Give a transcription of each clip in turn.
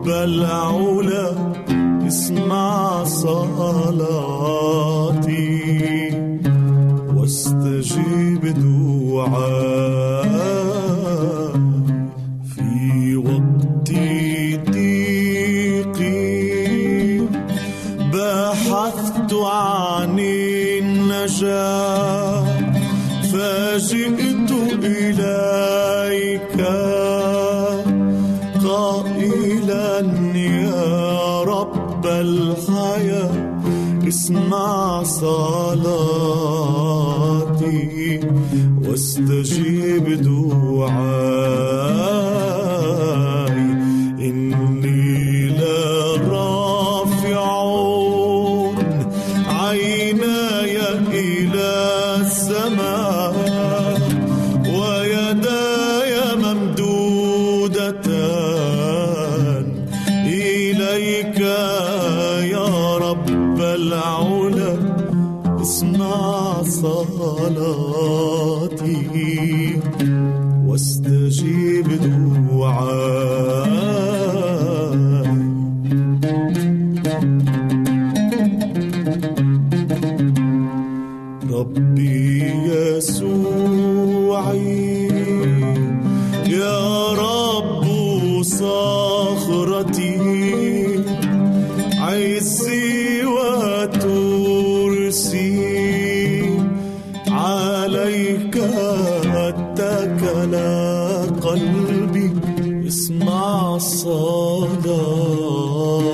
رب العلا اسمع صلاة.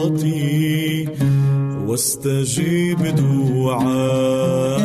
معراضاتي واستجيب دعائي.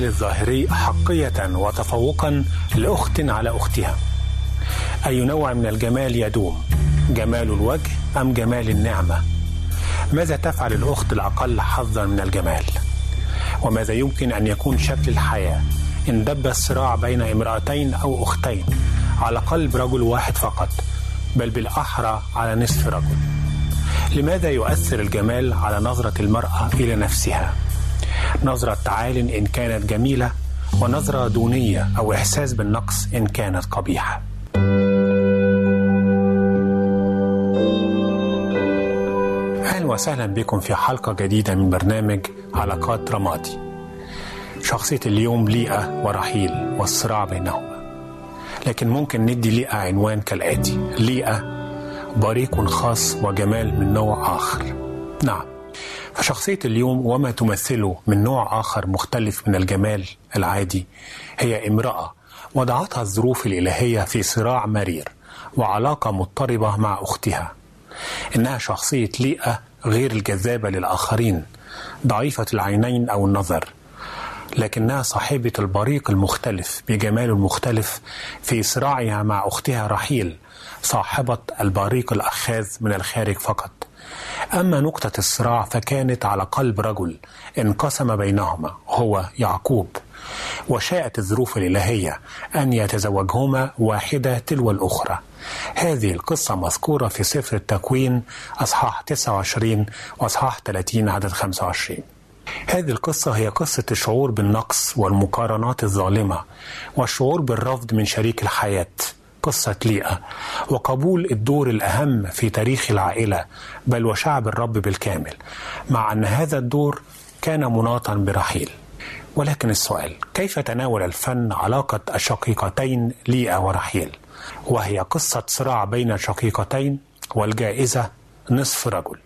الجمال الظاهري حقية وتفوقا لأخت على أختها؟ أي نوع من الجمال يدوم؟ جمال الوجه أم جمال النعمة؟ ماذا تفعل الأخت الأقل حظا من الجمال؟ وماذا يمكن أن يكون شكل الحياة إن دب الصراع بين امرأتين أو أختين على قلب رجل واحد فقط بل بالأحرى على نصف رجل؟ لماذا يؤثر الجمال على نظرة المرأة إلى نفسها؟ نظرة تعال إن كانت جميلة ونظرة دونية أو إحساس بالنقص إن كانت قبيحة. أهلا وسهلا بكم في حلقة جديدة من برنامج علاقات رمادي شخصية اليوم ليئة ورحيل والصراع بينهما. لكن ممكن ندي ليئة عنوان كالآتي. ليئة بريق خاص وجمال من نوع آخر. نعم. فشخصية اليوم وما تمثله من نوع آخر مختلف من الجمال العادي هي امرأة وضعتها الظروف الإلهية في صراع مرير وعلاقة مضطربة مع أختها. إنها شخصية ليئة غير الجذابة للآخرين ضعيفة العينين أو النظر لكنها صاحبة البريق المختلف بجماله المختلف في صراعها مع أختها رحيل صاحبة البريق الأخاذ من الخارج فقط. أما نقطة الصراع فكانت على قلب رجل انقسم بينهما هو يعقوب. وشاءت الظروف الإلهية أن يتزوجهما واحدة تلو الأخرى. هذه القصة مذكورة في سفر التكوين أصحاح 29 وأصحاح 30 عدد 25 هذه القصة هي قصة الشعور بالنقص والمقارنات الظالمة والشعور بالرفض من شريك الحياة. قصة ليئة وقبول الدور الأهم في تاريخ العائلة بل وشعب الرب بالكامل مع أن هذا الدور كان مناطا برحيل. ولكن السؤال كيف تناول الفن علاقة الشقيقتين ليئة ورحيل؟ وهي قصة صراع بين الشقيقتين والجائزة نصف رجل.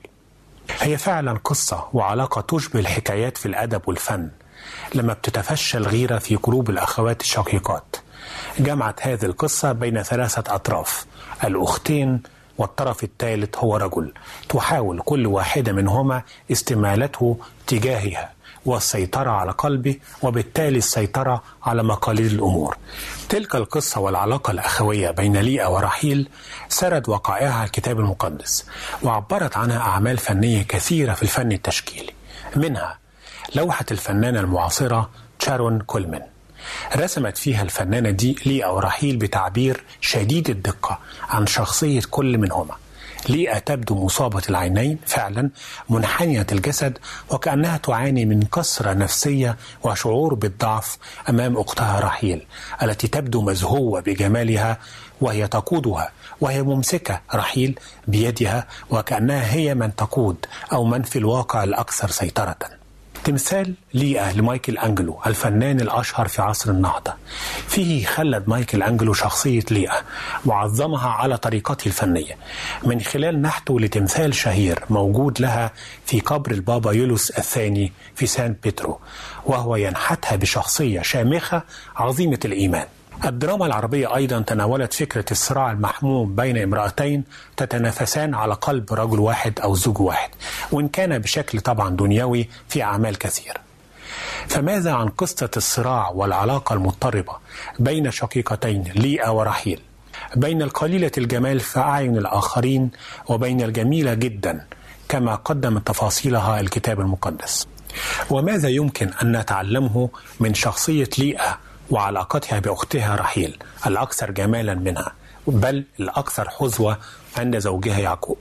هي فعلا قصة وعلاقة تشبه الحكايات في الأدب والفن لما بتتفشى الغيرة في قلوب الأخوات الشقيقات. جمعت هذه القصة بين ثلاثة أطراف. الأختين والطرف الثالث هو رجل. تحاول كل واحدة منهما استمالته تجاهها والسيطرة على قلبه وبالتالي السيطرة على مقاليد الأمور. تلك القصة والعلاقة الأخوية بين ليئة ورحيل سرد وقائعها الكتاب المقدس وعبرت عنها أعمال فنية كثيرة في الفن التشكيلي. منها لوحة الفنانة المعاصرة شارون كولمان. رسمت فيها الفنانة دي ليئة ورحيل بتعبير شديد الدقة عن شخصية كل منهما. ليئة تبدو مصابة العينين فعلا منحنية الجسد وكأنها تعاني من كسرة نفسية وشعور بالضعف أمام أختها رحيل التي تبدو مزهوة بجمالها وهي تقودها وهي ممسكة رحيل بيدها وكأنها هي من تقود أو من في الواقع الأكثر سيطرة. تمثال ليئة لمايكل أنجلو الفنان الأشهر في عصر النهضة. فيه خلد مايكل أنجلو شخصية ليئة وعظمها على طريقته الفنية. من خلال نحته لتمثال شهير موجود لها في قبر البابا يوليوس الثاني في سان بيترو وهو ينحتها بشخصية شامخة عظيمة الإيمان. الدراما العربية أيضا تناولت فكرة الصراع المحموم بين امرأتين تتنافسان على قلب رجل واحد أو زوج واحد وإن كان بشكل طبعا دنيوي في أعمال كثيرة فماذا عن قصة الصراع والعلاقة المضطربة بين شقيقتين ليئة ورحيل؟ بين القليلة الجمال في أعين الآخرين وبين الجميلة جدا كما قدم تفاصيلها الكتاب المقدس. وماذا يمكن أن نتعلمه من شخصية ليئة وعلاقتها بأختها رحيل الأكثر جمالا منها بل الأكثر حظوة عند زوجها يعقوب.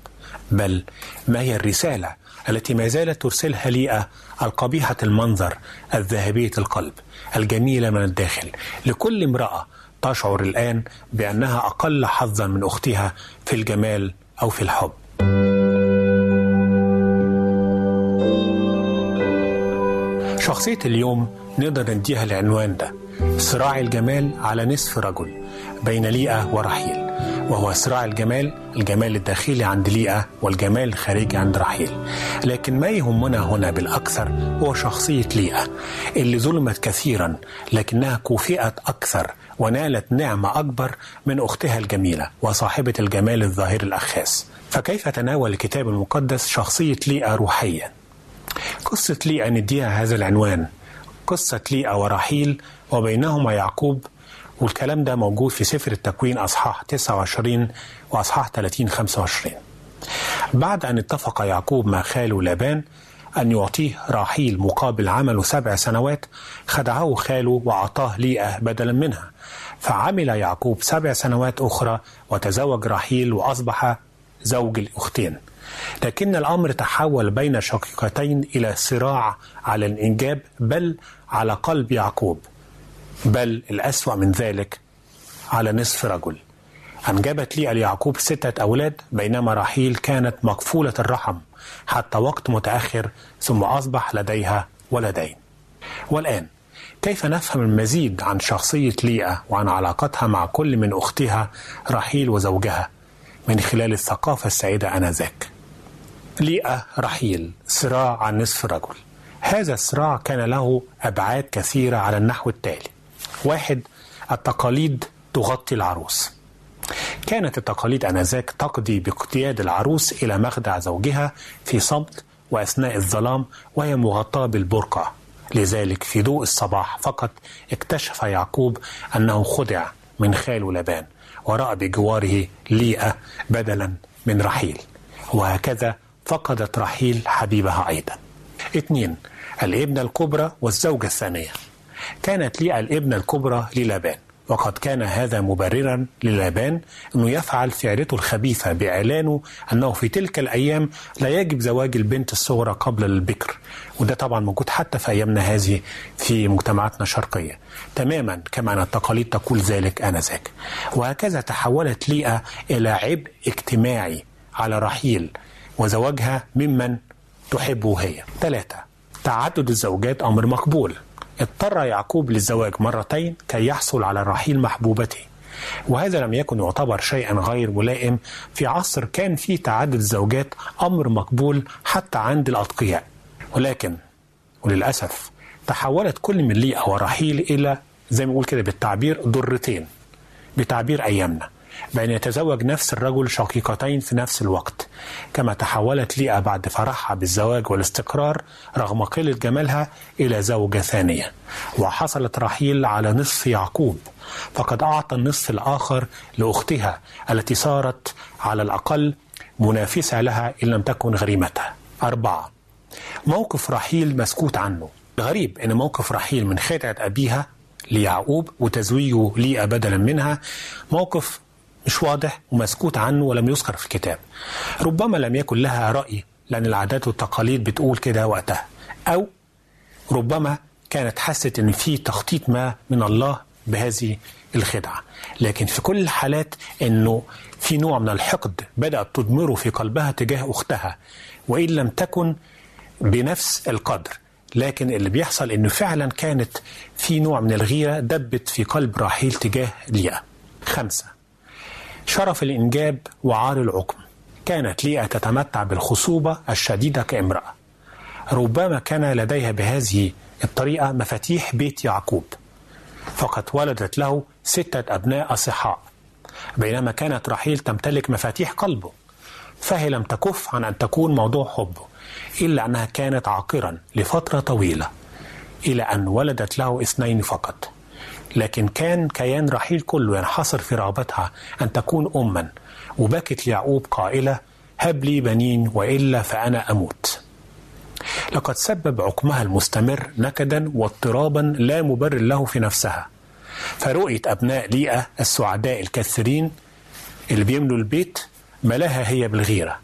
بل ما هي الرسالة التي ما زالت ترسلها ليئة القبيحة المنظر الذهبية القلب الجميلة من الداخل. لكل امرأة تشعر الآن بأنها أقل حظا من أختها في الجمال أو في الحب. شخصية اليوم نقدر نديها العنوان ده. صراع الجمال على نصف رجل بين ليئة ورحيل وهو صراع الجمال الجمال الداخلي عند ليئة والجمال الخارجي عند رحيل. لكن ما يهمنا هنا بالأكثر هو شخصية ليئة اللي ظلمت كثيرا لكنها كوفئت أكثر ونالت نعمة أكبر من أختها الجميلة وصاحبة الجمال الظاهر الأخاس. فكيف تناول الكتاب المقدس شخصية ليئة روحيا؟ قصة ليئة نديها هذا العنوان. قصة ليئة ورحيل وبينهما يعقوب والكلام ده موجود في سفر التكوين أصحاح 29 وأصحاح 30 25 بعد أن اتفق يعقوب مع خاله لابان أن يعطيه راحيل مقابل عمله سبع سنوات خدعه خاله وأعطاه ليئة بدلا منها. فعمل يعقوب سبع سنوات أخرى وتزوج راحيل وأصبح زوج الأختين. لكن الأمر تحول بين شقيقتين إلى صراع على الإنجاب بل على قلب يعقوب. بل الأسوأ من ذلك على نصف رجل. أنجبت لي ليعقوب ستة أولاد بينما راحيل كانت مقفولة الرحم حتى وقت متأخر ثم أصبح لديها ولدين. والآن كيف نفهم المزيد عن شخصية ليئة وعن علاقتها مع كل من أختها رحيل وزوجها؟ من خلال الثقافة السائدة آنذاك. ليئة رحيل صراع عن نصف رجل. هذا الصراع كان له أبعاد كثيرة على النحو التالي. واحد التقاليد تغطي العروس. كانت التقاليد آنذاك تقضي باقتياد العروس إلى مخدع زوجها في صمت وأثناء الظلام وهي مغطاة بالبرقع لذلك في ضوء الصباح فقط اكتشف يعقوب أنه خدع من خاله لبان ورأى بجواره ليئة بدلا من رحيل. وهكذا فقدت رحيل حبيبها أيضا. اثنين الابنة الكبرى والزوجة الثانية. كانت ليئة الابنة الكبرى للابان وقد كان هذا مبررا للابان أنه يفعل فعلته الخبيثة بإعلانه أنه في تلك الأيام لا يجب زواج البنت الصغرى قبل البكر. وده طبعا موجود حتى في أيامنا هذه في مجتمعاتنا الشرقية. تماما كما أن التقاليد تقول ذلك آنذاك. وهكذا تحولت ليئة إلى عبء اجتماعي على رحيل وزواجها ممن تحبه هي. ثلاثة تعدد الزوجات أمر مقبول. اضطر يعقوب للزواج مرتين كي يحصل على رحيل محبوبته. وهذا لم يكن يعتبر شيئا غير ملائم. في عصر كان فيه تعدد الزوجات أمر مقبول حتى عند الأتقياء. ولكن وللأسف تحولت كل من ليئة ورحيل إلى زي ما نقول كده بالتعبير ضرتين بتعبير أيامنا. بأن يتزوج نفس الرجل شقيقتين في نفس الوقت. كما تحولت ليئة بعد فرحها بالزواج والاستقرار رغم قلة جمالها إلى زوجة ثانية. وحصلت رحيل على نصف يعقوب. فقد أعطى النصف الآخر لأختها التي صارت على الأقل منافسة لها إن لم تكن غريمتها. أربعة. موقف رحيل مسكوت عنه. غريب أن موقف رحيل من خدعة أبيها ليعقوب وتزويجه ليئة بدلا منها موقف مش واضح ومسكوت عنه ولم يذكر في الكتاب. ربما لم يكن لها رأي لأن العادات والتقاليد بتقول كده وقتها. أو ربما كانت حست أن في تخطيط ما من الله بهذه الخدعة. لكن في كل الحالات أنه في نوع من الحقد بدأت تضمره في قلبها تجاه أختها وإن لم تكن بنفس القدر. لكن اللي بيحصل أنه فعلا كانت في نوع من الغيرة دبت في قلب راحيل تجاه ليئة. خمسة. شرف الإنجاب وعار العقم. كانت ليئة تتمتع بالخصوبة الشديدة كامرأة. ربما كان لديها بهذه الطريقة مفاتيح بيت يعقوب. فقد ولدت له ستة أبناء أصحاء. بينما كانت رحيل تمتلك مفاتيح قلبه. فهي لم تكف عن أن تكون موضوع حبه إلا أنها كانت عاقرا لفترة طويلة. إلى أن ولدت له اثنين فقط. لكن كان كيان رحيل كله ينحصر في رغبتها أن تكون أما. وبكت ليعقوب قائلة هب لي بنين وإلا فأنا أموت. لقد سبب عقمها المستمر نكدا واضطرابا لا مبرر له في نفسها. فرؤية أبناء ليئة السعداء الكثيرين اللي بيملوا البيت ملاها هي بالغيرة.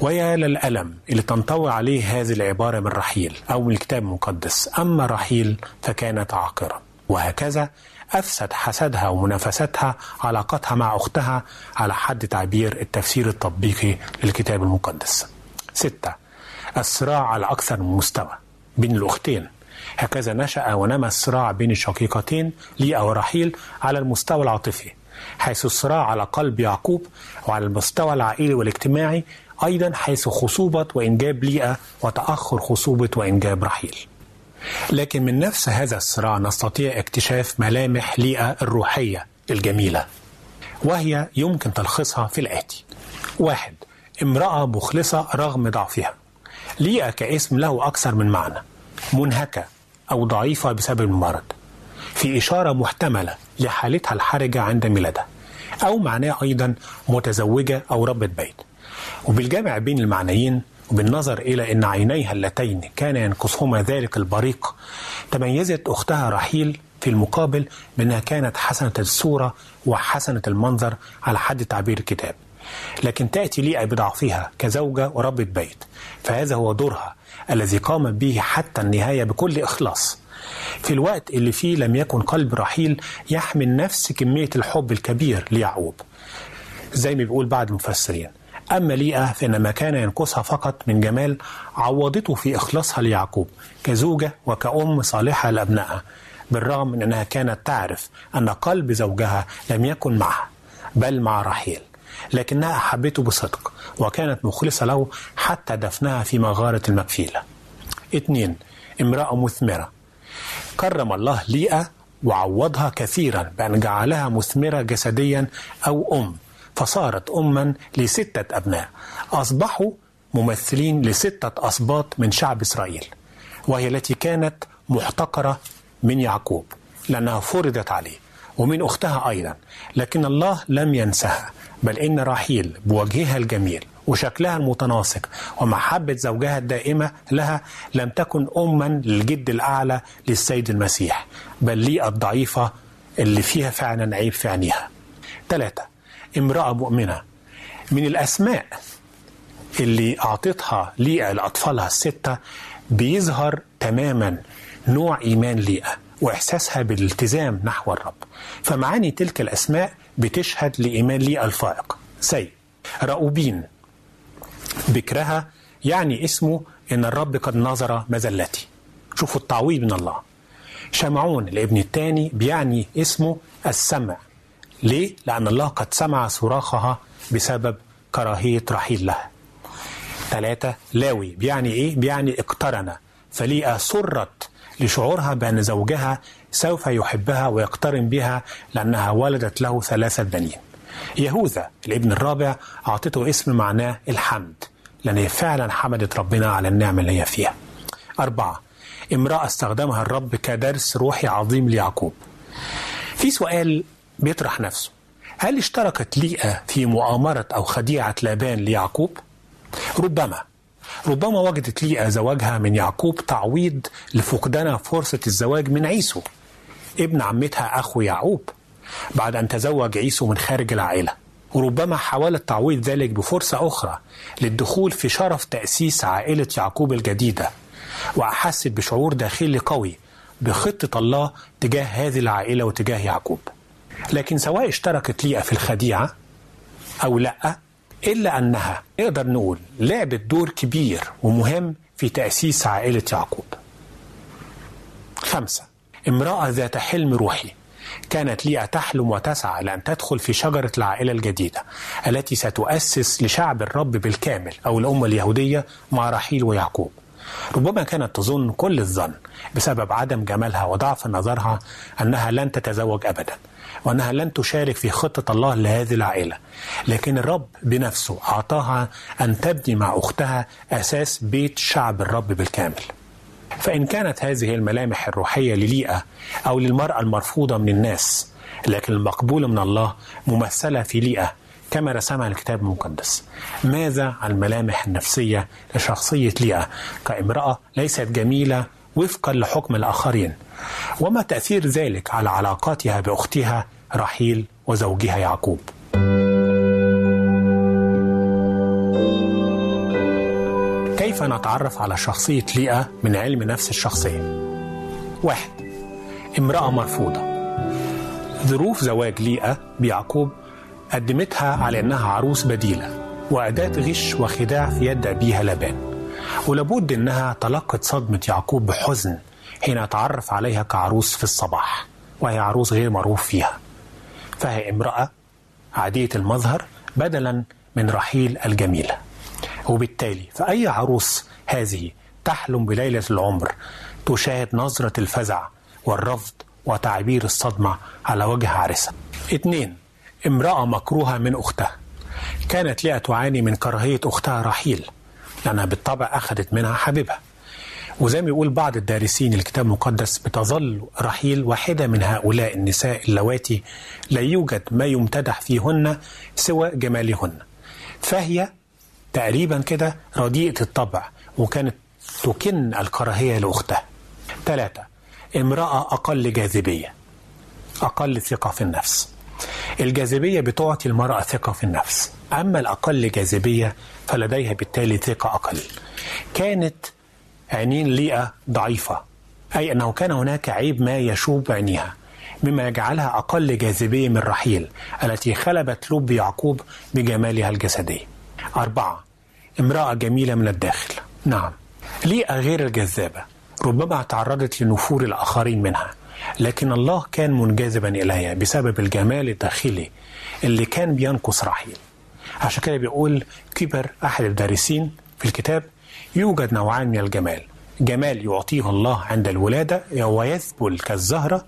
ويا للألم اللي تنطوي عليه هذه العبارة من رحيل أو من الكتاب المقدس. أما رحيل فكانت عاقرة. وهكذا أفسد حسدها ومنافستها علاقتها مع أختها على حد تعبير التفسير التطبيقي للكتاب المقدس. ستة الصراع على أكثر من مستوى بين الأختين. هكذا نشأ ونمى الصراع بين الشقيقتين ليئة ورحيل على المستوى العاطفي حيث الصراع على قلب يعقوب وعلى المستوى العائلي والاجتماعي أيضا حيث خصوبة وإنجاب ليئة وتأخر خصوبة وإنجاب رحيل. لكن من نفس هذا الصراع نستطيع اكتشاف ملامح ليئة الروحية الجميلة وهي يمكن تلخيصها في الآتي. واحد امرأة مخلصة رغم ضعفها. ليئة كاسم له أكثر من معنى منهكة أو ضعيفة بسبب المرض في إشارة محتملة لحالتها الحرجة عند ميلادها أو معناه أيضا متزوجة أو ربة بيت. وبالجمع بين المعنيين وبالنظر إلى أن عينيها اللتين كان ينقصهما ذلك البريق تميزت أختها رحيل في المقابل بأنها كانت حسنة الصورة وحسنة المنظر على حد تعبير الكتاب. لكن تأتي ليئة بضعفها كزوجة وربة بيت فهذا هو دورها الذي قامت به حتى النهاية بكل إخلاص. في الوقت اللي فيه لم يكن قلب رحيل يحمل نفس كمية الحب الكبير ليعقوب زي ما بيقول بعض المفسرين. أما ليئة فإن ما كان ينقصها فقط من جمال عوضته في إخلاصها ليعقوب كزوجة وكأم صالحة لأبنائها بالرغم من أنها كانت تعرف أن قلب زوجها لم يكن معها بل مع رحيل لكنها أحبته بصدق وكانت مخلصة له حتى دفنها في مغارة المكفيلة. اثنين امرأة مثمرة. كرم الله ليئة وعوضها كثيرا بأن جعلها مثمرة جسديا أو أم. فصارت أما لستة أبناء. أصبحوا ممثلين لستة أسباط من شعب إسرائيل وهي التي كانت محتقرة من يعقوب لأنها فرضت عليه ومن أختها أيضا. لكن الله لم ينسها بل إن راحيل بوجهها الجميل وشكلها المتناسق ومحبة زوجها الدائمة لها لم تكن أما للجد الأعلى للسيد المسيح بل لي الضعيفة اللي فيها فعلا عيب في عينيها. ثلاثة امرأة مؤمنة. من الأسماء اللي أعطتها ليئة لأطفالها الستة بيظهر تماما نوع إيمان ليئة وإحساسها بالالتزام نحو الرب. فمعاني تلك الأسماء بتشهد لإيمان ليئة الفائق. زي رأوبين بكرها يعني اسمه إن الرب قد نظر مزلتي شوفوا التعويض من الله. شمعون الابن الثاني بيعني اسمه السمع. ليه؟ لأن الله قد سمع صراخها بسبب كراهية رحيل لها ثلاثة لاوي. بيعني إيه؟ بيعني اقترن. فليئة سرت لشعورها بأن زوجها سوف يحبها ويقترن بها لأنها ولدت له ثلاثة بنين. يهوذا الابن الرابع أعطته اسم معناه الحمد. لأن هي فعلا حمدت ربنا على النعمة اللي هي فيها. أربعة امرأة استخدمها الرب كدرس روحي عظيم ليعقوب. في سؤال بيطرح نفسه. هل اشتركت ليئة في مؤامرة أو خديعة لابان ليعقوب؟ ربما. ربما وجدت ليئة زواجها من يعقوب تعويض لفقدانها فرصة الزواج من عيسو ابن عمتها أخو يعقوب بعد أن تزوج عيسو من خارج العائلة. وربما حاولت تعويض ذلك بفرصة أخرى للدخول في شرف تأسيس عائلة يعقوب الجديدة وأحست بشعور داخلي قوي بخطة الله تجاه هذه العائلة وتجاه يعقوب. لكن سواء اشتركت ليئة في الخديعة أو لأ إلا أنها نقدر نقول لعبت دور كبير ومهم في تأسيس عائلة يعقوب. خمسة امرأة ذات حلم روحي كانت ليئة تحلم وتسعى لأن تدخل في شجرة العائلة الجديدة التي ستؤسس لشعب الرب بالكامل أو الأمة اليهودية مع رحيل ويعقوب. ربما كانت تظن كل الظن بسبب عدم جمالها وضعف نظرها أنها لن تتزوج أبدا. وأنها لن تشارك في خطة الله لهذه العائلة. لكن الرب بنفسه أعطاها أن تبني مع أختها أساس بيت شعب الرب بالكامل. فإن كانت هذه الملامح الروحية لليئة أو للمرأة المرفوضة من الناس لكن المقبولة من الله ممثلة في ليئة كما رسمها الكتاب المقدس. ماذا عن الملامح النفسية لشخصية ليئة؟ كامرأة ليست جميلة وفقا لحكم الآخرين. وما تأثير ذلك على علاقاتها بأختها رحيل وزوجها يعقوب. كيف نتعرف على شخصية ليئة من علم نفس الشخصية واحد امرأة مرفوضة. ظروف زواج ليئة بيعقوب قدمتها على أنها عروس بديلة وأداة غش وخداع في يد أبيها لابان ولابد أنها تلقت صدمة يعقوب بحزن حين تعرف عليها كعروس في الصباح وهي عروس غير معروف فيها. فهي امرأة عادية المظهر بدلا من رحيل الجميلة وبالتالي فأي عروس هذه تحلم بليلة العمر تشاهد نظرة الفزع والرفض وتعبير الصدمة على وجه عرسها اثنين امرأة مكروهة من أختها. كانت ليئة تعاني من كراهية أختها رحيل. لأنها بالطبع أخذت منها حبيبها. وزي ما يقول بعض الدارسين الكتاب المقدس بتظل رحيل واحدة من هؤلاء النساء اللواتي لا يوجد ما يمتدح فيهن سوى جمالهن. فهي تقريبا كده رديئة الطبع وكانت تكن الكراهية لأختها. ثلاثة امرأة أقل جاذبية أقل ثقة في النفس. الجاذبية بتعطي المرأة ثقة في النفس أما الأقل جاذبية فلديها بالتالي ثقة أقل. كانت عينين ليئة ضعيفة. أي أنه كان هناك عيب ما يشوب عينيها مما يجعلها أقل جاذبية من رحيل التي خلبت لب يعقوب بجمالها الجسدي. أربعة امرأة جميلة من الداخل. نعم ليئة غير الجذابة ربما تعرضت لنفور الآخرين منها لكن الله كان منجذبا إليها بسبب الجمال الداخلي اللي كان بينقص رحيل. عشان كده بيقول كيبر أحد الدارسين في الكتاب يوجد نوعان من الجمال. جمال يعطيه الله عند الولادة ويذبل كالزهرة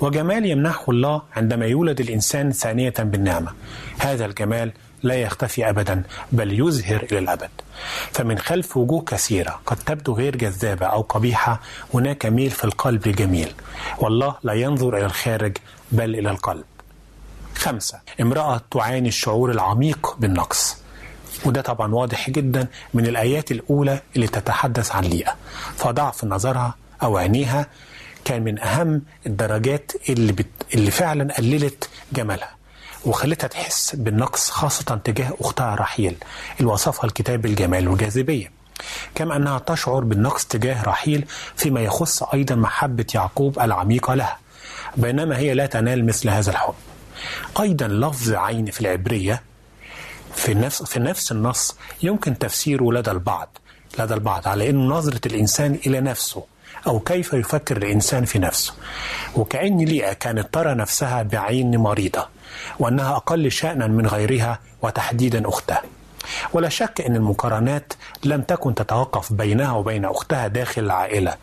وجمال يمنحه الله عندما يولد الإنسان ثانية بالنعمة. هذا الجمال لا يختفي أبدا بل يزهر إلى الأبد. فمن خلف وجوه كثيرة قد تبدو غير جذابة أو قبيحة هناك ميل في القلب الجميل والله لا ينظر إلى الخارج بل إلى القلب. خمسة امرأة تعاني الشعور العميق بالنقص. وده طبعا واضح جدا من الآيات الأولى اللي تتحدث عن ليئة. فضعف نظرها أو عينيها كان من أهم الدرجات اللي, بت... اللي فعلا قللت جمالها وخلتها تحس بالنقص خاصة تجاه أختها رحيل اللي وصفها الكتاب بالجمال والجاذبية كما أنها تشعر بالنقص تجاه رحيل فيما يخص أيضا محبة يعقوب العميقة لها بينما هي لا تنال مثل هذا الحب. أيضا لفظ عين في العبرية في نفس في نفس النص يمكن تفسيره لدى البعض لدى البعض على إنه نظرة الإنسان إلى نفسه أو كيف يفكر الإنسان في نفسه. وكأن ليئة كانت ترى نفسها بعين مريضة وأنها أقل شأنا من غيرها وتحديدا أختها. ولا شك إن المقارنات لم تكن تتوقف بينها وبين أختها داخل العائلة.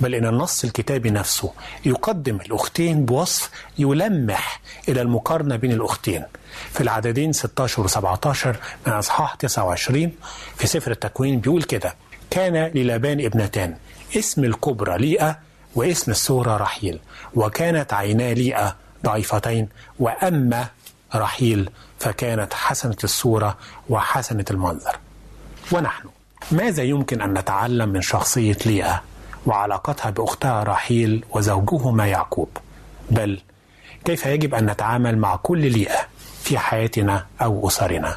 بل ان النص الكتابي نفسه. يقدم الأختين بوصف يلمح إلى المقارنة بين الأختين. في العددين 16 و 17 من أصحاح 29 في سفر التكوين بيقول كده كان للأبان ابنتان اسم الكبرى ليئة واسم الصغرى رحيل وكانت عينا ليئة ضعيفتين وأما رحيل فكانت حسنة الصورة وحسنة المنظر. ونحن ماذا يمكن أن نتعلم من شخصية ليئة؟ وعلاقتها بأختها رحيل وزوجهما يعقوب. بل كيف يجب أن نتعامل مع كل ليئة في حياتنا أو أسرنا؟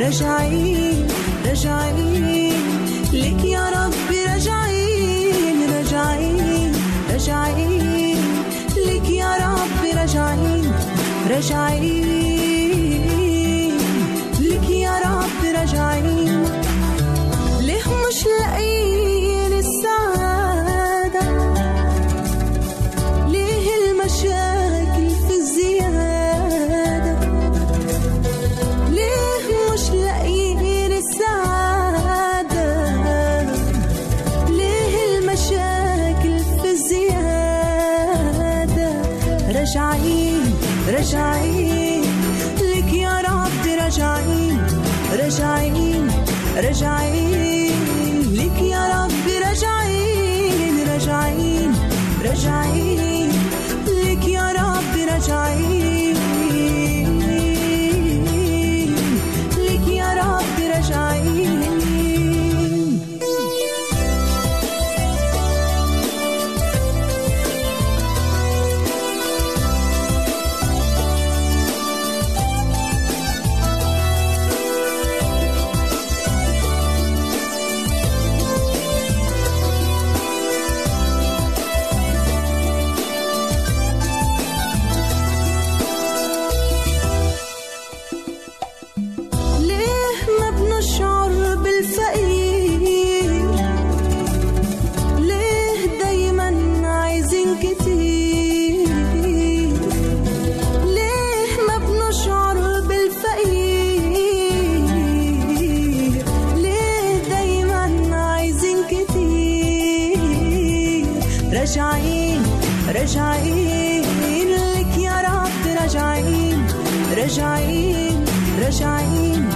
راجعين راجعين لك يا ربي راجعين راجعين راجعين لك يا ربي راجعين راجعين لك يا ربي راجعين ليه مش لاقيين راجعين راجعين لك يا رب راجعين راجعين راجعين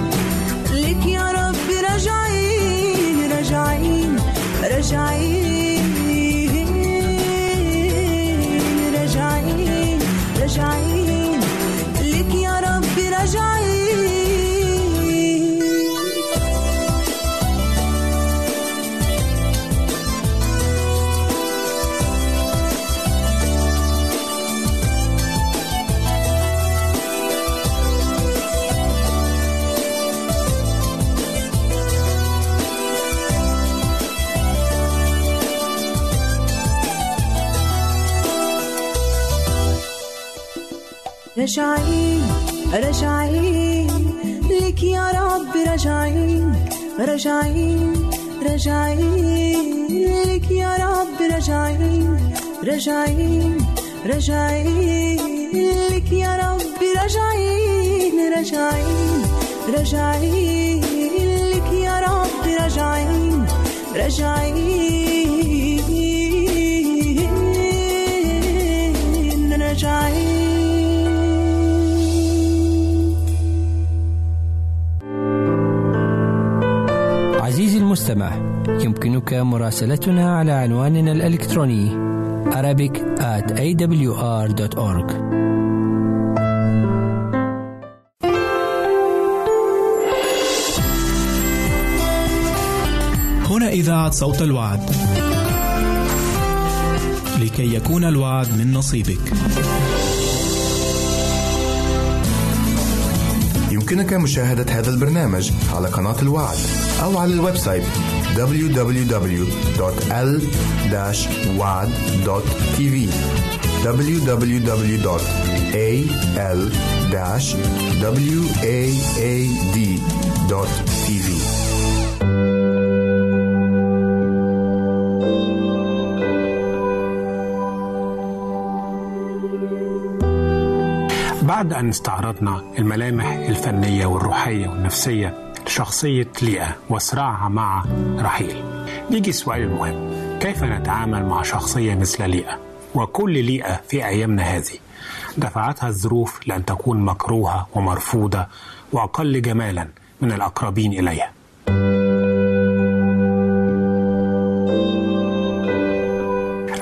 لك يا رب راجعين راجعين راجعين راجعين راجعين راجعين راجعين لك يا رب راجعين راجعين راجعين لك يا رب راجعين راجعين راجعين لك يا رب راجعين راجعين راجعين لك يا رب راجعين راجعين المستمع يمكنك مراسلتنا على عنواننا الإلكتروني Arabic at awr.org هنا إذاعة صوت الوعد. لكي يكون الوعد من نصيبك. يمكنك مشاهدة هذا البرنامج على قناة الوعد أو على ال website www.l-wad.tv www.al-waad.tv بعد أن استعرضنا الملامح الفنية والروحية والنفسية لشخصية ليئة وصراعها مع رحيل. نيجي السؤال المهم كيف نتعامل مع شخصية مثل ليئة؟ وكل ليئة في أيامنا هذه دفعتها الظروف لأن تكون مكروهة ومرفوضة وأقل جمالا من الأقربين إليها.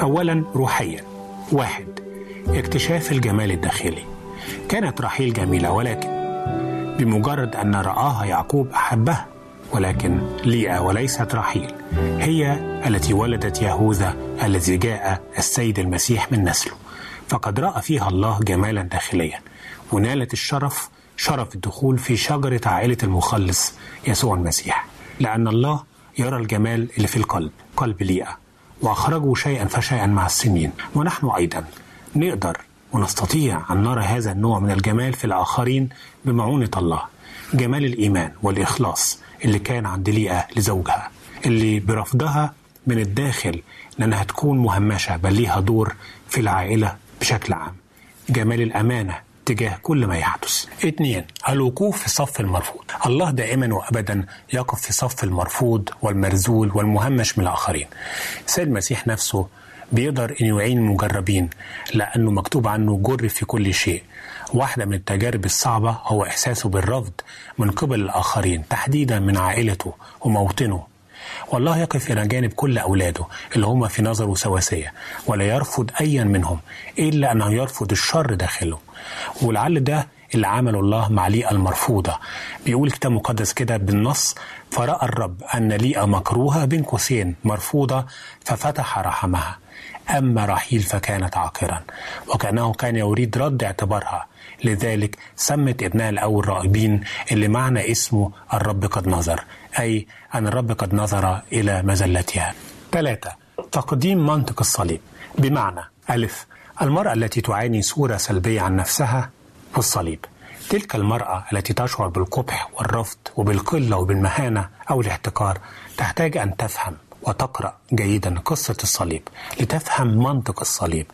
أولا روحيا. واحد اكتشاف الجمال الداخلي. كانت رحيل جميلة ولكن بمجرد أن رآها يعقوب أحبها ولكن ليئة وليست رحيل. هي التي ولدت يهوذا الذي جاء السيد المسيح من نسله. فقد رأى فيها الله جمالا داخليا. ونالت الشرف شرف الدخول في شجرة عائلة المخلص يسوع المسيح. لأن الله يرى الجمال اللي في القلب قلب ليئة. وأخرجه شيئا فشيئا مع السنين. ونحن أيضا نقدر ونستطيع أن نرى هذا النوع من الجمال في الآخرين بمعونة الله جمال الإيمان والإخلاص اللي كان عند ليئة لزوجها اللي برفضها من الداخل لأنها تكون مهمشة بل ليها دور في العائلة بشكل عام. جمال الأمانة تجاه كل ما يحدث. اثنين الوقوف في صف المرفوض. الله دائما وابدا يقف في صف المرفوض والمرزول والمهمش من الآخرين. سيد المسيح نفسه بيقدر ان يعين المجربين لأنه مكتوب عنه جر في كل شيء. واحدة من التجارب الصعبة هو إحساسه بالرفض من قبل الآخرين تحديدا من عائلته وموطنه. والله يقف إلى جانب كل أولاده اللي هم في نظره سواسية ولا يرفض أيا منهم إلا أنه يرفض الشر داخله. ولعل ده اللي عمله الله مع ليئة المرفوضة. بيقول الكتاب المقدس كده بالنص فرأى الرب أن ليئة مكروهة بين قوسين مرفوضة ففتح رحمها. أما رحيل فكانت عاقرا وكأنه كان يريد رد اعتبارها. لذلك سمت ابنها الأول راغبين اللي معنى اسمه الرب قد نظر أي أن الرب قد نظر إلى مزلتها. ثلاثة تقديم منطق الصليب. بمعنى ألف المرأة التي تعاني صورة سلبية عن نفسها في الصليب. تلك المرأة التي تشعر بالقبح والرفض وبالقلة وبالمهانة أو الاحتقار تحتاج أن تفهم. وتقرأ جيدا قصة الصليب لتفهم منطق الصليب.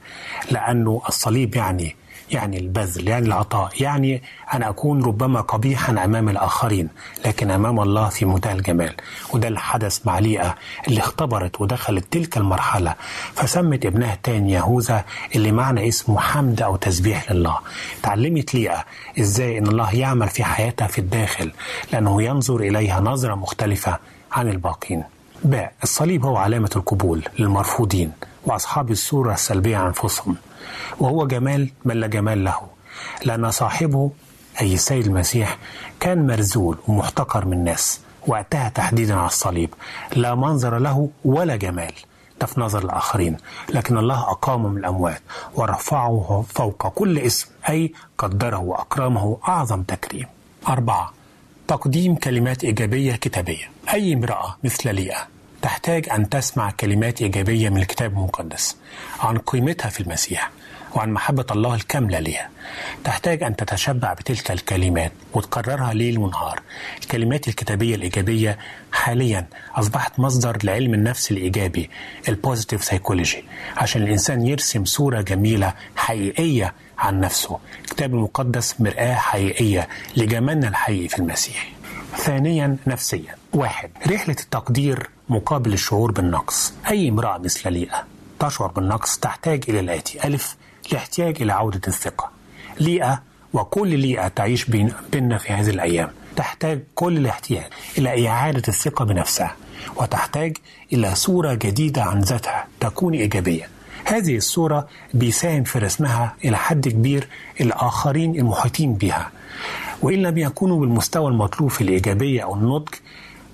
لأنه الصليب يعني يعني البذل يعني العطاء. يعني أن أكون ربما قبيحا أمام الآخرين لكن أمام الله في منتهى الجمال. وده اللي حدث مع ليئة اللي اختبرت ودخلت تلك المرحلة. فسمت ابنها التاني يهوذا اللي معنى اسمه حمد أو تسبيح لله. تعلمت ليئة إزاي أن الله يعمل في حياتها في الداخل لأنه ينظر إليها نظرة مختلفة عن الباقين. باء الصليب هو علامة القبول للمرفوضين وأصحاب الصورة السلبية أنفسهم. وهو جمال من لا جمال له. لأن صاحبه أي السيد المسيح كان مرزول ومحتقر من الناس وقتها تحديدا على الصليب. لا منظر له ولا جمال. ده في نظر الآخرين. لكن الله أقامه من الأموات ورفعه فوق كل اسم. أي قدره وأكرمه أعظم تكريم. أربعة تقديم كلمات إيجابية كتابية. أي امرأة مثل ليئة تحتاج أن تسمع كلمات إيجابية من الكتاب المقدس عن قيمتها في المسيح وعن محبة الله الكاملة لها تحتاج أن تتشبع بتلك الكلمات وتكررها ليل ونهار. الكلمات الكتابية الإيجابية حاليا أصبحت مصدر لعلم النفس الإيجابي ال positive psychology عشان الإنسان يرسم صورة جميلة حقيقية عن نفسه. الكتاب المقدس مرآة حقيقية لجمالنا الحقيقي في المسيح. ثانيا نفسيا. واحد رحلة التقدير مقابل الشعور بالنقص. أي امرأة مثل ليئة؟ تشعر بالنقص تحتاج إلى الآتي ألف الاحتياج إلى عودة الثقة. ليئة وكل ليئة تعيش بين بيننا في هذه الأيام. تحتاج كل الاحتياج إلى إعادة الثقة بنفسها. وتحتاج إلى صورة جديدة عن ذاتها تكون إيجابية. هذه الصورة بيساهم في رسمها إلى حد كبير الآخرين المحيطين بها وإن لم يكونوا بالمستوى المطلوب في الإيجابية أو النضج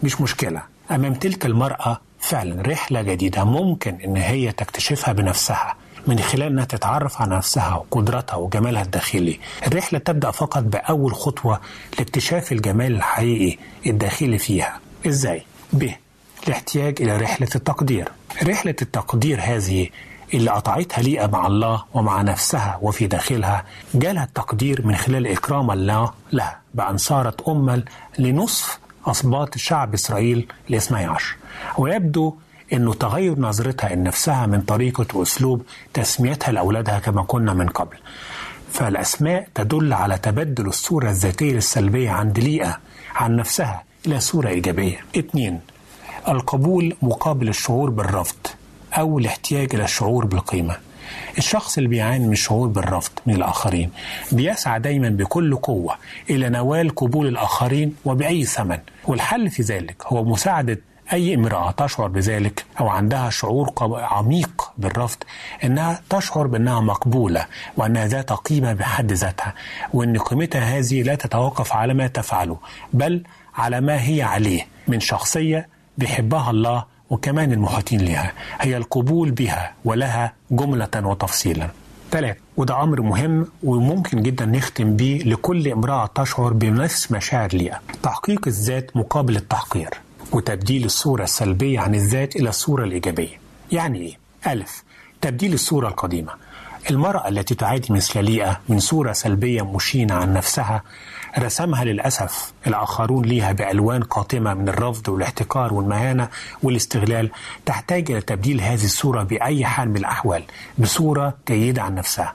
مش مشكلة أمام تلك المرأة فعلا رحلة جديدة ممكن إن هي تكتشفها بنفسها من خلال إنها تتعرف على نفسها وقدراتها وجمالها الداخلي. الرحلة تبدأ فقط بأول خطوة لاكتشاف الجمال الحقيقي الداخلي فيها. إزاي؟ ب الاحتياج إلى رحلة التقدير. رحلة التقدير هذه اللي قطعتها ليئة مع الله ومع نفسها وفي داخلها جالها التقدير من خلال إكرام الله لها بأن صارت أما لنصف أسباط شعب إسرائيل الاثني عشر ويبدو انه تغير نظرتها لنفسها من طريقة وأسلوب تسميتها لأولادها كما كنا من قبل. فالأسماء تدل على تبدل الصورة الذاتية السلبيه عند ليئة عن نفسها إلى صورة إيجابية. اثنين القبول مقابل الشعور بالرفض أو الاحتياج إلى الشعور بالقيمة. الشخص اللي بيعاني من الشعور بالرفض من الآخرين بيسعى دايما بكل قوة إلى نوال قبول الآخرين وبأي ثمن والحل في ذلك هو مساعدة أي امرأة تشعر بذلك أو عندها شعور عميق بالرفض إنها تشعر بأنها مقبولة وأنها ذات قيمة بحد ذاتها وأن قيمتها هذه لا تتوقف على ما تفعله بل على ما هي عليه من شخصية بيحبها الله وكمان المحيطين لها. هي القبول بها ولها جملة وتفصيلا. ثلاثة وده أمر مهم وممكن جدا نختم بيه لكل امرأة تشعر بنفس مشاعر ليها. تحقيق الذات مقابل التحقير وتبديل الصورة السلبية عن الذات إلى الصورة الإيجابية. يعني إيه؟ ألف تبديل الصورة القديمة. المرأة التي تعاني مثل ليئة من صورة سلبية مشينة عن نفسها رسمها للأسف الآخرون ليها بألوان قاتمة من الرفض والاحتقار والمهانة والاستغلال تحتاج إلى تبديل هذه الصورة بأي حال من الأحوال بصورة جيدة عن نفسها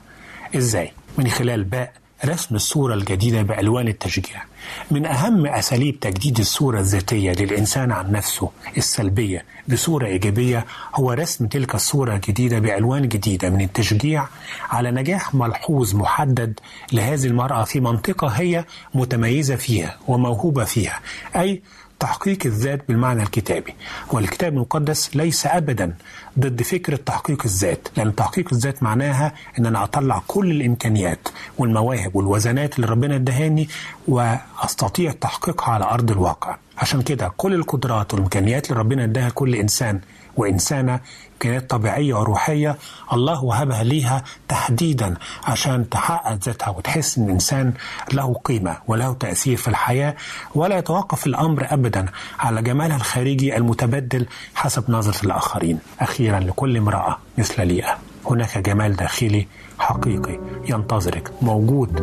إزاي؟ من خلال باء رسم الصورة الجديدة بألوان التشجيع. من أهم أساليب تجديد الصورة الذاتية للإنسان عن نفسه السلبية بصورة إيجابية هو رسم تلك الصورة الجديدة بألوان جديدة من التشجيع على نجاح ملحوظ محدد لهذه المرأة في منطقة هي متميزة فيها وموهوبة فيها أي تحقيق الذات بالمعنى الكتابي والكتاب المقدس ليس ابدا ضد فكرة تحقيق الذات لأن تحقيق الذات معناها ان أنا أطلع كل الإمكانيات والمواهب والوزنات اللي ربنا ادهاني وأستطيع تحقيقها على أرض الواقع. عشان كده كل القدرات والامكانيات اللي ربنا اداها كل انسان وانسانة امكانيات طبيعية وروحية الله وهبها ليها تحديدا عشان تحقق ذاتها وتحس إن الإنسان له قيمة وله تأثير في الحياة ولا يتوقف الأمر ابدا على جمالها الخارجي المتبدل حسب نظرة الآخرين. أخيرا لكل امرأة مثل ليئة هناك جمال داخلي حقيقي ينتظرك موجود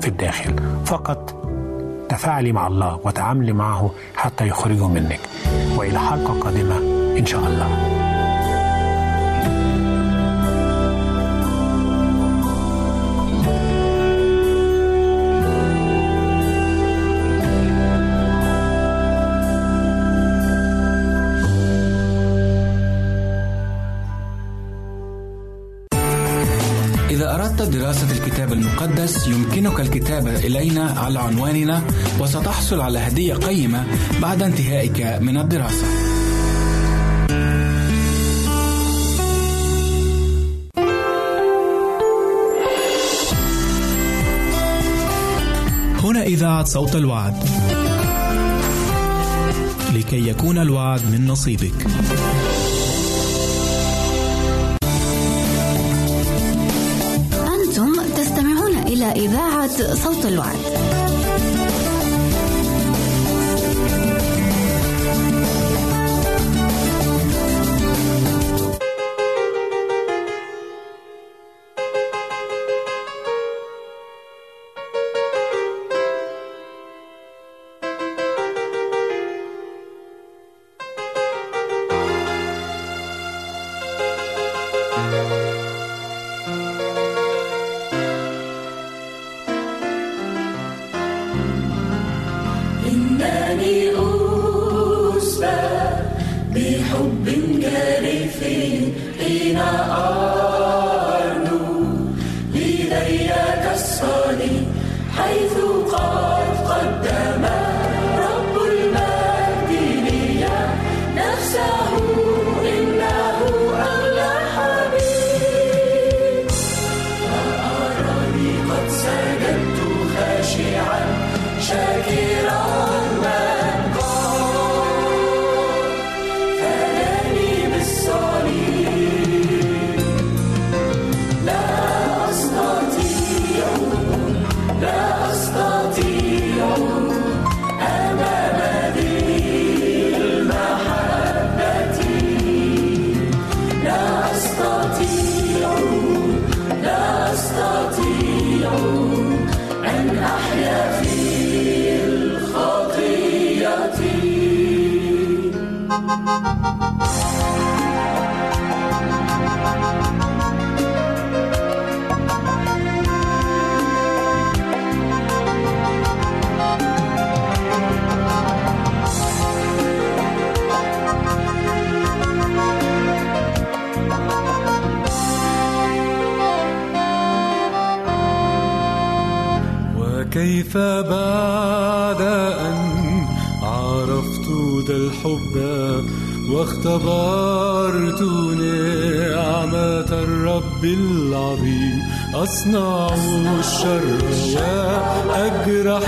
في الداخل فقط تفاعلي مع الله وتعاملي معه حتى يخرجه منك وإلى حلقة قادمة إن شاء الله. دراسة الكتاب المقدس يمكنك الكتابة إلينا على عنواننا وستحصل على هدية قيمة بعد انتهائك من الدراسة. هنا إذاعة صوت الوعد. لكي يكون الوعد من نصيبك. إذاعة صوت الوعد. أسبى بحب جارف حين أرنو وكيف بعد أن عرفت ذا الحب واختبرت نعمة الرب العظيم؟ أصنع الشر وأجرح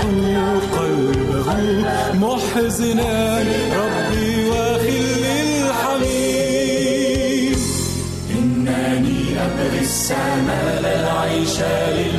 قلبه محزنا ربي وخلي الحميم. إنني أبغي السماء العيش للعالم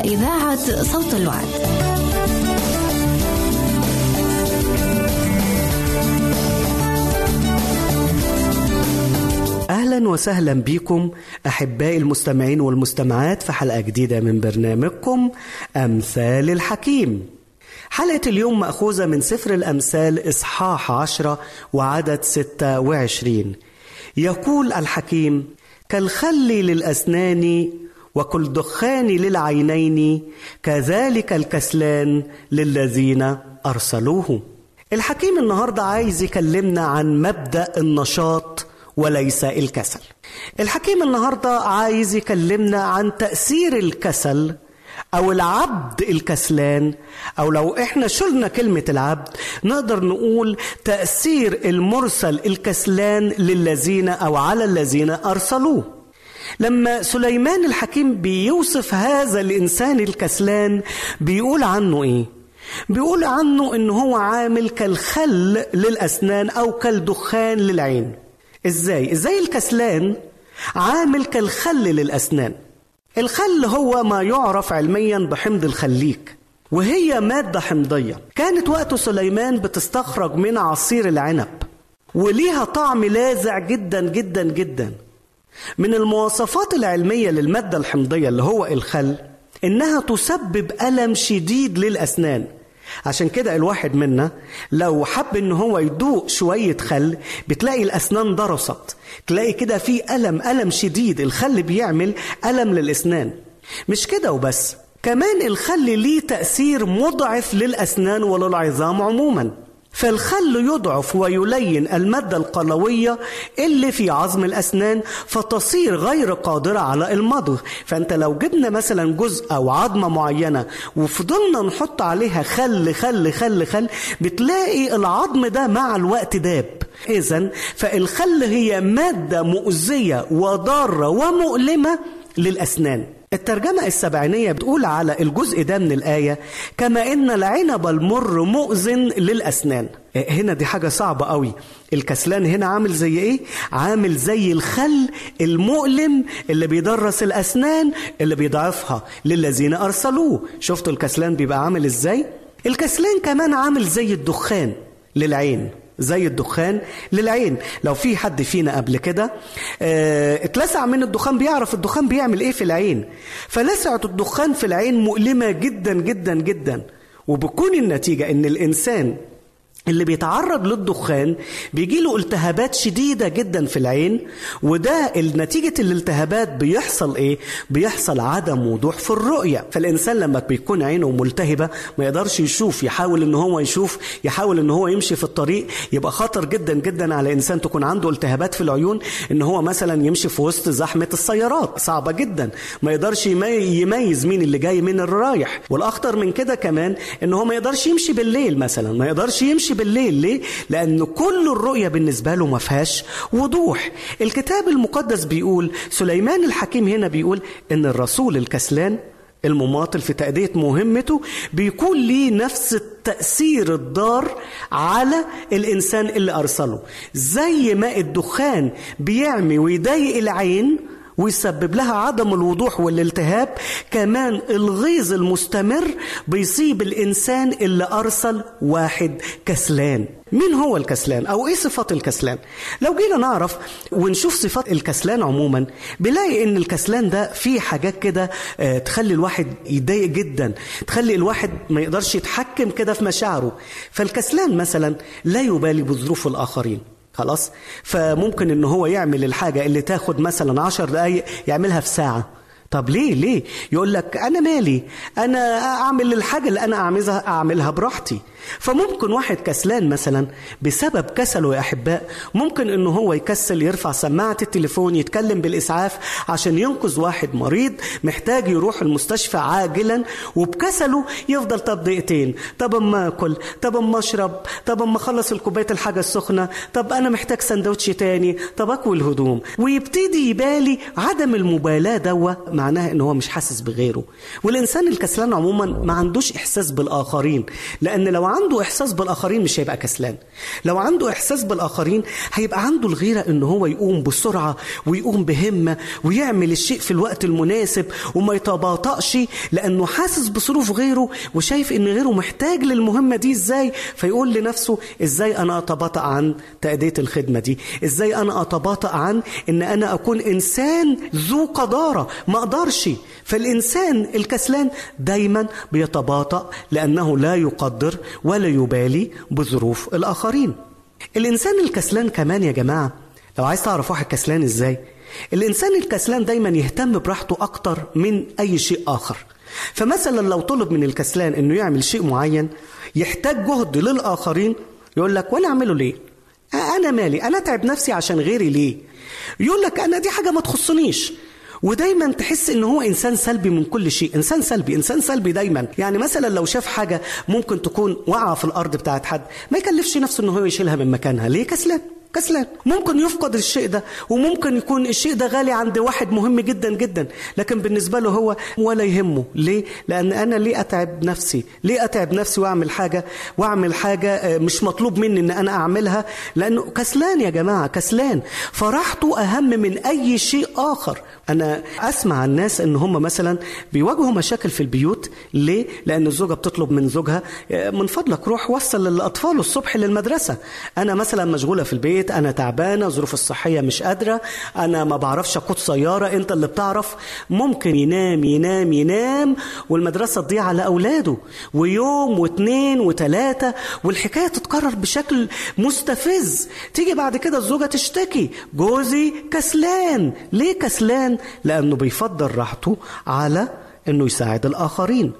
إذاعة صوت الوعد. أهلا وسهلا بكم أحبائي المستمعين والمستمعات في حلقة جديدة من برنامجكم أمثال الحكيم حلقة اليوم مأخوذة من سفر الأمثال إصحاح عشرة وعدد ستة وعشرين يقول الحكيم كالخل للأسنان وكل دخان للعينين كذلك الكسلان للذين أرسلوه. الحكيم النهاردة عايز يكلمنا عن مبدأ النشاط وليس الكسل. الحكيم النهارده عايز يكلمنا عن تأثير الكسل أو العبد الكسلان أو لو إحنا شلنا كلمة العبد نقدر نقول تأثير المرسل الكسلان للذين أو على الذين أرسلوه. لما سليمان الحكيم بيوصف هذا الإنسان الكسلان بيقول عنه إيه؟ بيقول عنه إن هو عامل كالخل للأسنان أو كالدخان للعين. إزاي؟ إزاي الكسلان عامل كالخل للأسنان؟ الخل هو ما يعرف علميا بحمض الخليك وهي مادة حمضية. كانت وقت سليمان بتستخرج من عصير العنب وليها طعم لاذع جدا جدا جدا. من المواصفات العلمية للمادة الحمضية اللي هو الخل إنها تسبب ألم شديد للأسنان. عشان كده الواحد منا لو حب إن هو يدوق شوية خل بتلاقي الأسنان ضرست تلاقي كده في ألم ألم شديد الخل بيعمل ألم للأسنان. مش كده وبس كمان الخل ليه تأثير مضعف للأسنان وللعظام عموما. فالخل يضعف ويلين المادة القلوية اللي في عظم الأسنان فتصير غير قادرة على المضغ. فأنت لو جبنا مثلا جزء أو عظمة معينة وفضلنا نحط عليها خل خل خل خل بتلاقي العظم ده مع الوقت داب. إذا فالخل هي مادة مؤذية وضارة ومؤلمة للأسنان. الترجمة السبعينية بتقول على الجزء ده من الآية كما إن العنب المر مؤذن للأسنان هنا دي حاجة صعبة قوي الكسلان هنا عامل زي إيه؟ عامل زي الخل المؤلم اللي بيدرس الأسنان اللي بيضعفها للذين أرسلوه شفتوا الكسلان بيبقى عامل إزاي؟ الكسلان كمان عامل زي الدخان للعين زي الدخان للعين. لو في حد فينا قبل كده آه اتلسع من الدخان بيعرف الدخان بيعمل إيه في العين. فلسعة الدخان في العين مؤلمة جدا جدا جدا. وبكون النتيجة إن الإنسان اللي بيتعرض للدخان بيجي له التهابات شديدة جدا في العين وده نتيجة الالتهابات بيحصل إيه؟ بيحصل عدم وضوح في الرؤية. فالإنسان لما بيكون عينه ملتهبة ما يقدرش يشوف يحاول إن هو يشوف يحاول إن هو يمشي في الطريق يبقى خطر جدا جدا على إنسان تكون عنده التهابات في العيون إن هو مثلا يمشي في وسط زحمة السيارات. صعبة جدا. ما يقدرش يمي- يميز مين اللي جاي من الرايح والأخطر من كده كمان إن هو ما يقدرش يمشي بالليل مثلا ما يقدرش يمشي بالليل. ليه؟ لأن كل الرؤية بالنسبة له ما فيهاش وضوح. الكتاب المقدس بيقول سليمان الحكيم هنا بيقول إن الرسول الكسلان المماطل في تأدية مهمته بيكون ليه نفس التأثير الضار على الإنسان اللي أرسله. زي ما الدخان بيعمي ويضايق العين ويسبب لها عدم الوضوح والالتهاب. كمان الغيظ المستمر بيصيب الإنسان اللي أرسل واحد كسلان. مين هو الكسلان؟ أو إيه صفات الكسلان؟ لو جينا نعرف ونشوف صفات الكسلان عموما بنلاقي إن الكسلان ده فيه حاجات كده آه، تخلي الواحد يتضايق جدا تخلي الواحد ما يقدرش يتحكم كده في مشاعره. فالكسلان مثلا لا يبالي بظروف الآخرين. خلاص؟ فممكن إن هو يعمل الحاجة اللي تاخد مثلا عشر دقايق يعملها في ساعة. طب ليه ليه؟ يقول لك أنا مالي أنا أعمل الحاجة اللي أنا اعملها أعملها براحتي. فممكن واحد كسلان مثلا بسبب كسله يا أحباء ممكن إنه هو يكسل يرفع سماعة التليفون يتكلم بالإسعاف عشان ينقذ واحد مريض محتاج يروح المستشفى عاجلا وبكسله يفضل طب دقيقتين طب أما أكل طب أما أشرب طب أما أخلص الكوباية الحاجة السخنة طب أنا محتاج سندوتش تاني طب اكوي الهدوم. ويبتدي يبالي عدم المبالاة دوا معناها إن هو مش حاسس بغيره. والإنسان الكسلان عموما ما عندوش إحساس بالآخرين لأن لو عنده إحساس بالآخرين مش هيبقى كسلان. لو عنده إحساس بالآخرين هيبقى عنده الغيرة إن هو يقوم بسرعة ويقوم بهمة ويعمل الشيء في الوقت المناسب وما يتباطأش لأنه حاسس بظروف غيره وشايف إن غيره محتاج للمهمة دي إزاي؟ فيقول لنفسه إزاي أنا أتباطأ عن تأدية الخدمة دي؟ إزاي أنا أتباطأ عن إن أنا أكون إنسان ذو قدارة ما أقدرش فالإنسان الكسلان دايما بيتباطأ لأنه لا يقدر ولا يبالي بظروف الآخرين. الإنسان الكسلان كمان يا جماعة لو عايز تعرف واحد كسلان إزاي؟ الإنسان الكسلان دايما يهتم براحته أكتر من أي شيء آخر. فمثلا لو طلب من الكسلان إنه يعمل شيء معين يحتاج جهد للآخرين يقول لك ولا أعمله ليه؟ أنا مالي أنا أتعب نفسي عشان غيري ليه؟ يقول لك أنا دي حاجة ما تخصنيش. ودايما تحس إن هو إنسان سلبي من كل شيء. إنسان سلبي إنسان سلبي دايما. يعني مثلا لو شاف حاجة ممكن تكون واقعة في الأرض بتاعت حد ما يكلفش نفسه إن هو يشيلها من مكانها. ليه؟ كسلان كسلان. ممكن يفقد الشيء ده وممكن يكون الشيء ده غالي عند واحد مهم جدا جدا. لكن بالنسبة له هو ولا يهمه. ليه؟ لأن أنا ليه أتعب نفسي؟ ليه أتعب نفسي وأعمل حاجة وأعمل حاجة آه، مش مطلوب مني إن أنا أعملها؟ لأنه كسلان يا جماعة كسلان. فراحته أهم من أي شيء آخر. أنا أسمع عن ناس إن هم مثلا بيواجهوا مشاكل في البيوت. ليه؟ لأن الزوجة بتطلب من زوجها آه، من فضلك روح وصل للأطفال الصبح للمدرسة. أنا مثلا مشغولة في البيت أنا تعبانة ظروف الصحية مش قادرة أنا ما بعرفش أقود سيارة أنت اللي بتعرف. ممكن ينام ينام ينام والمدرسة تضيع على أولاده. ويوم واثنين وثلاثه والحكاية تتكرر بشكل مستفز. تيجي بعد كده الزوجة تشتكي. جوزي كسلان. ليه كسلان؟ لأنه بيفضل راحته على إنه يساعد الآخرين.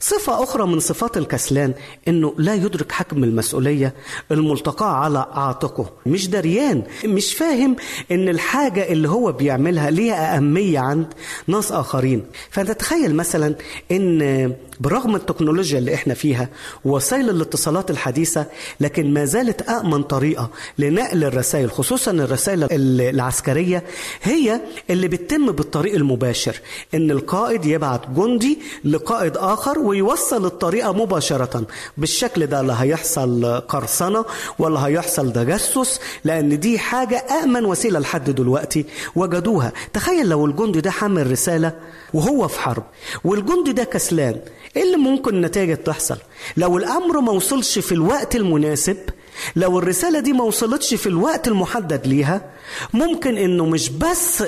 صفة أخرى من صفات الكسلان إنه لا يدرك حجم المسؤولية الملتقاة على عاتقه. مش دريان مش فاهم إن الحاجة اللي هو بيعملها ليها أهمية عند ناس آخرين. فأنت تخيل مثلا إن برغم التكنولوجيا اللي إحنا فيها ووسائل الاتصالات الحديثة لكن ما زالت أأمن طريقة لنقل الرسائل خصوصا الرسائل العسكرية هي اللي بتتم بالطريق المباشر. إن القائد يبعت جندي لقائد آخر ويوصل الطريقة مباشرة. بالشكل ده لا هيحصل قرصنة ولا هيحصل تجسس لأن دي حاجة أأمن وسيلة لحد دلوقتي. وجدوها. تخيل لو الجندي ده حمل رسالة وهو في حرب والجندي ده كسلان إيه اللي ممكن النتائج تحصل؟ لو الأمر ما وصلش في الوقت المناسب لو الرسالة دي ما وصلتش في الوقت المحدد ليها ممكن إنه مش بس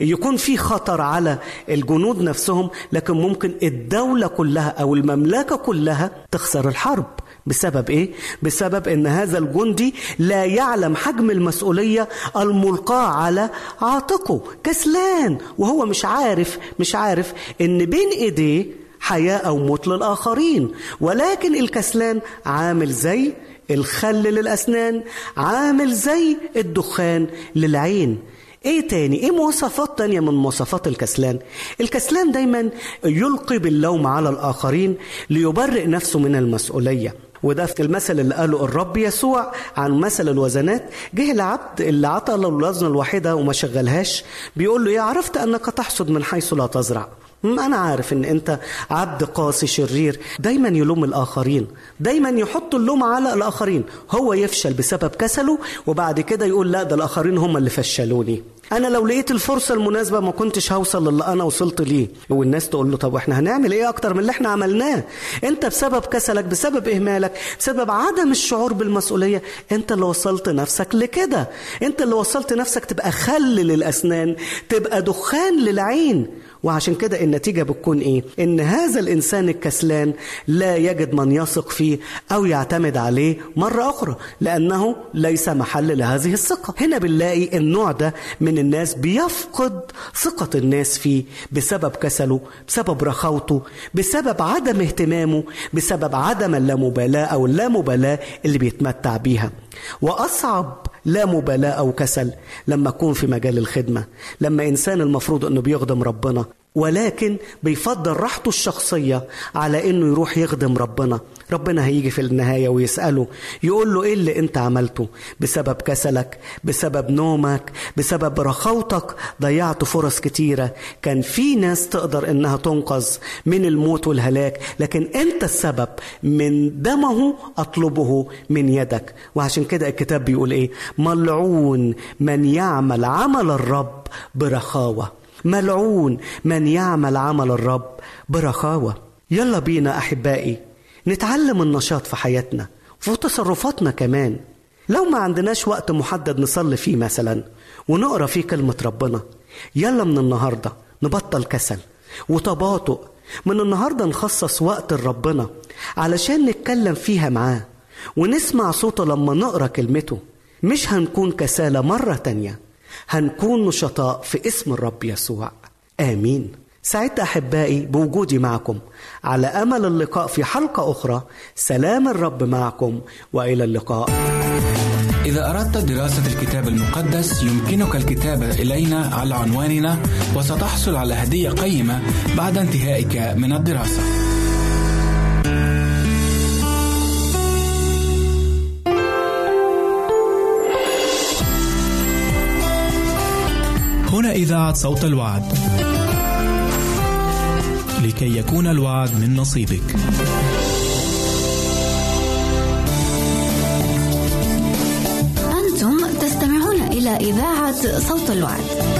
يكون في خطر على الجنود نفسهم لكن ممكن الدولة كلها أو المملكة كلها تخسر الحرب. بسبب إيه؟ بسبب إن هذا الجندي لا يعلم حجم المسؤولية الملقاة على عاتقه. كسلان وهو مش عارف مش عارف إن بين إيديه حياة أو موت للآخرين. ولكن الكسلان عامل زي الخل للأسنان عامل زي الدخان للعين. إيه تاني؟ إيه مواصفات تانية من مواصفات الكسلان؟ الكسلان دايما يلقي باللوم على الآخرين ليبرئ نفسه من المسؤولية. وده في المثل اللي قاله الرب يسوع عن مثل الوزنات. جه العبد اللي عطى له الوزن الواحده وما شغلهاش بيقول له يا عرفت أنك تحصد من حيث لا تزرع. أنا عارف إن أنت عبد قاسي شرير. دايما يلوم الآخرين. دايما يحط اللوم على الآخرين. هو يفشل بسبب كسله وبعد كده يقول لا ده الآخرين هم اللي فشلوني. أنا لو لقيت الفرصة المناسبة ما كنتش هوصل للي أنا وصلت ليه. والناس تقول له طب وإحنا هنعمل إيه أكتر من اللي إحنا عملناه؟ أنت بسبب كسلك بسبب إهمالك بسبب عدم الشعور بالمسؤولية أنت اللي وصلت نفسك لكده. أنت اللي وصلت نفسك تبقى خل للأسنان تبقى دخان للعين. وعشان كده النتيجة بتكون إيه؟ إن هذا الإنسان الكسلان لا يجد من يثق فيه أو يعتمد عليه مرة أخرى لأنه ليس محل لهذه الثقة هنا بنلاقي النوع ده من الناس بيفقد ثقة الناس فيه بسبب كسله بسبب رخاوته بسبب عدم اهتمامه بسبب عدم اللامبالاة أو اللامبالاة اللي بيتمتع بيها وأصعب لا مبالاة أو كسل. لما أكون في مجال الخدمة لما إنسان المفروض أنه بيخدم ربنا ولكن بيفضل راحته الشخصية على أنه يروح يخدم ربنا. ربنا هيجي في النهاية ويسأله يقول له إيه اللي أنت عملته؟ بسبب كسلك بسبب نومك بسبب رخوتك ضيعت فرص كتيرة. كان في ناس تقدر إنها تنقذ من الموت والهلاك لكن أنت السبب من دمه أطلبه من يدك. وعشان كده الكتاب بيقول إيه؟ ملعون من يعمل عمل الرب برخاوة. ملعون من يعمل عمل الرب برخاوة. يلا بينا أحبائي نتعلم النشاط في حياتنا وفي تصرفاتنا كمان. لو ما عندناش وقت محدد نصلي فيه مثلا ونقرأ فيه كلمة ربنا يلا من النهاردة نبطل كسل وتباطؤ. من النهاردة نخصص وقت لربنا علشان نتكلم فيها معاه ونسمع صوته لما نقرأ كلمته. مش هنكون كسالى مرة تانية. هنكون نشطاء في اسم الرب يسوع. آمين. سعدت أحبائي بوجودي معكم. على أمل اللقاء في حلقة أخرى سلام الرب معكم وإلى اللقاء. إذا أردت دراسة الكتاب المقدس يمكنك الكتابة إلينا على عنواننا وستحصل على هدية قيمة بعد انتهائك من الدراسة. هنا إذاعة صوت الوعد. لكي يكون الوعد من نصيبك. أنتم تستمعون إلى إذاعة صوت الوعد.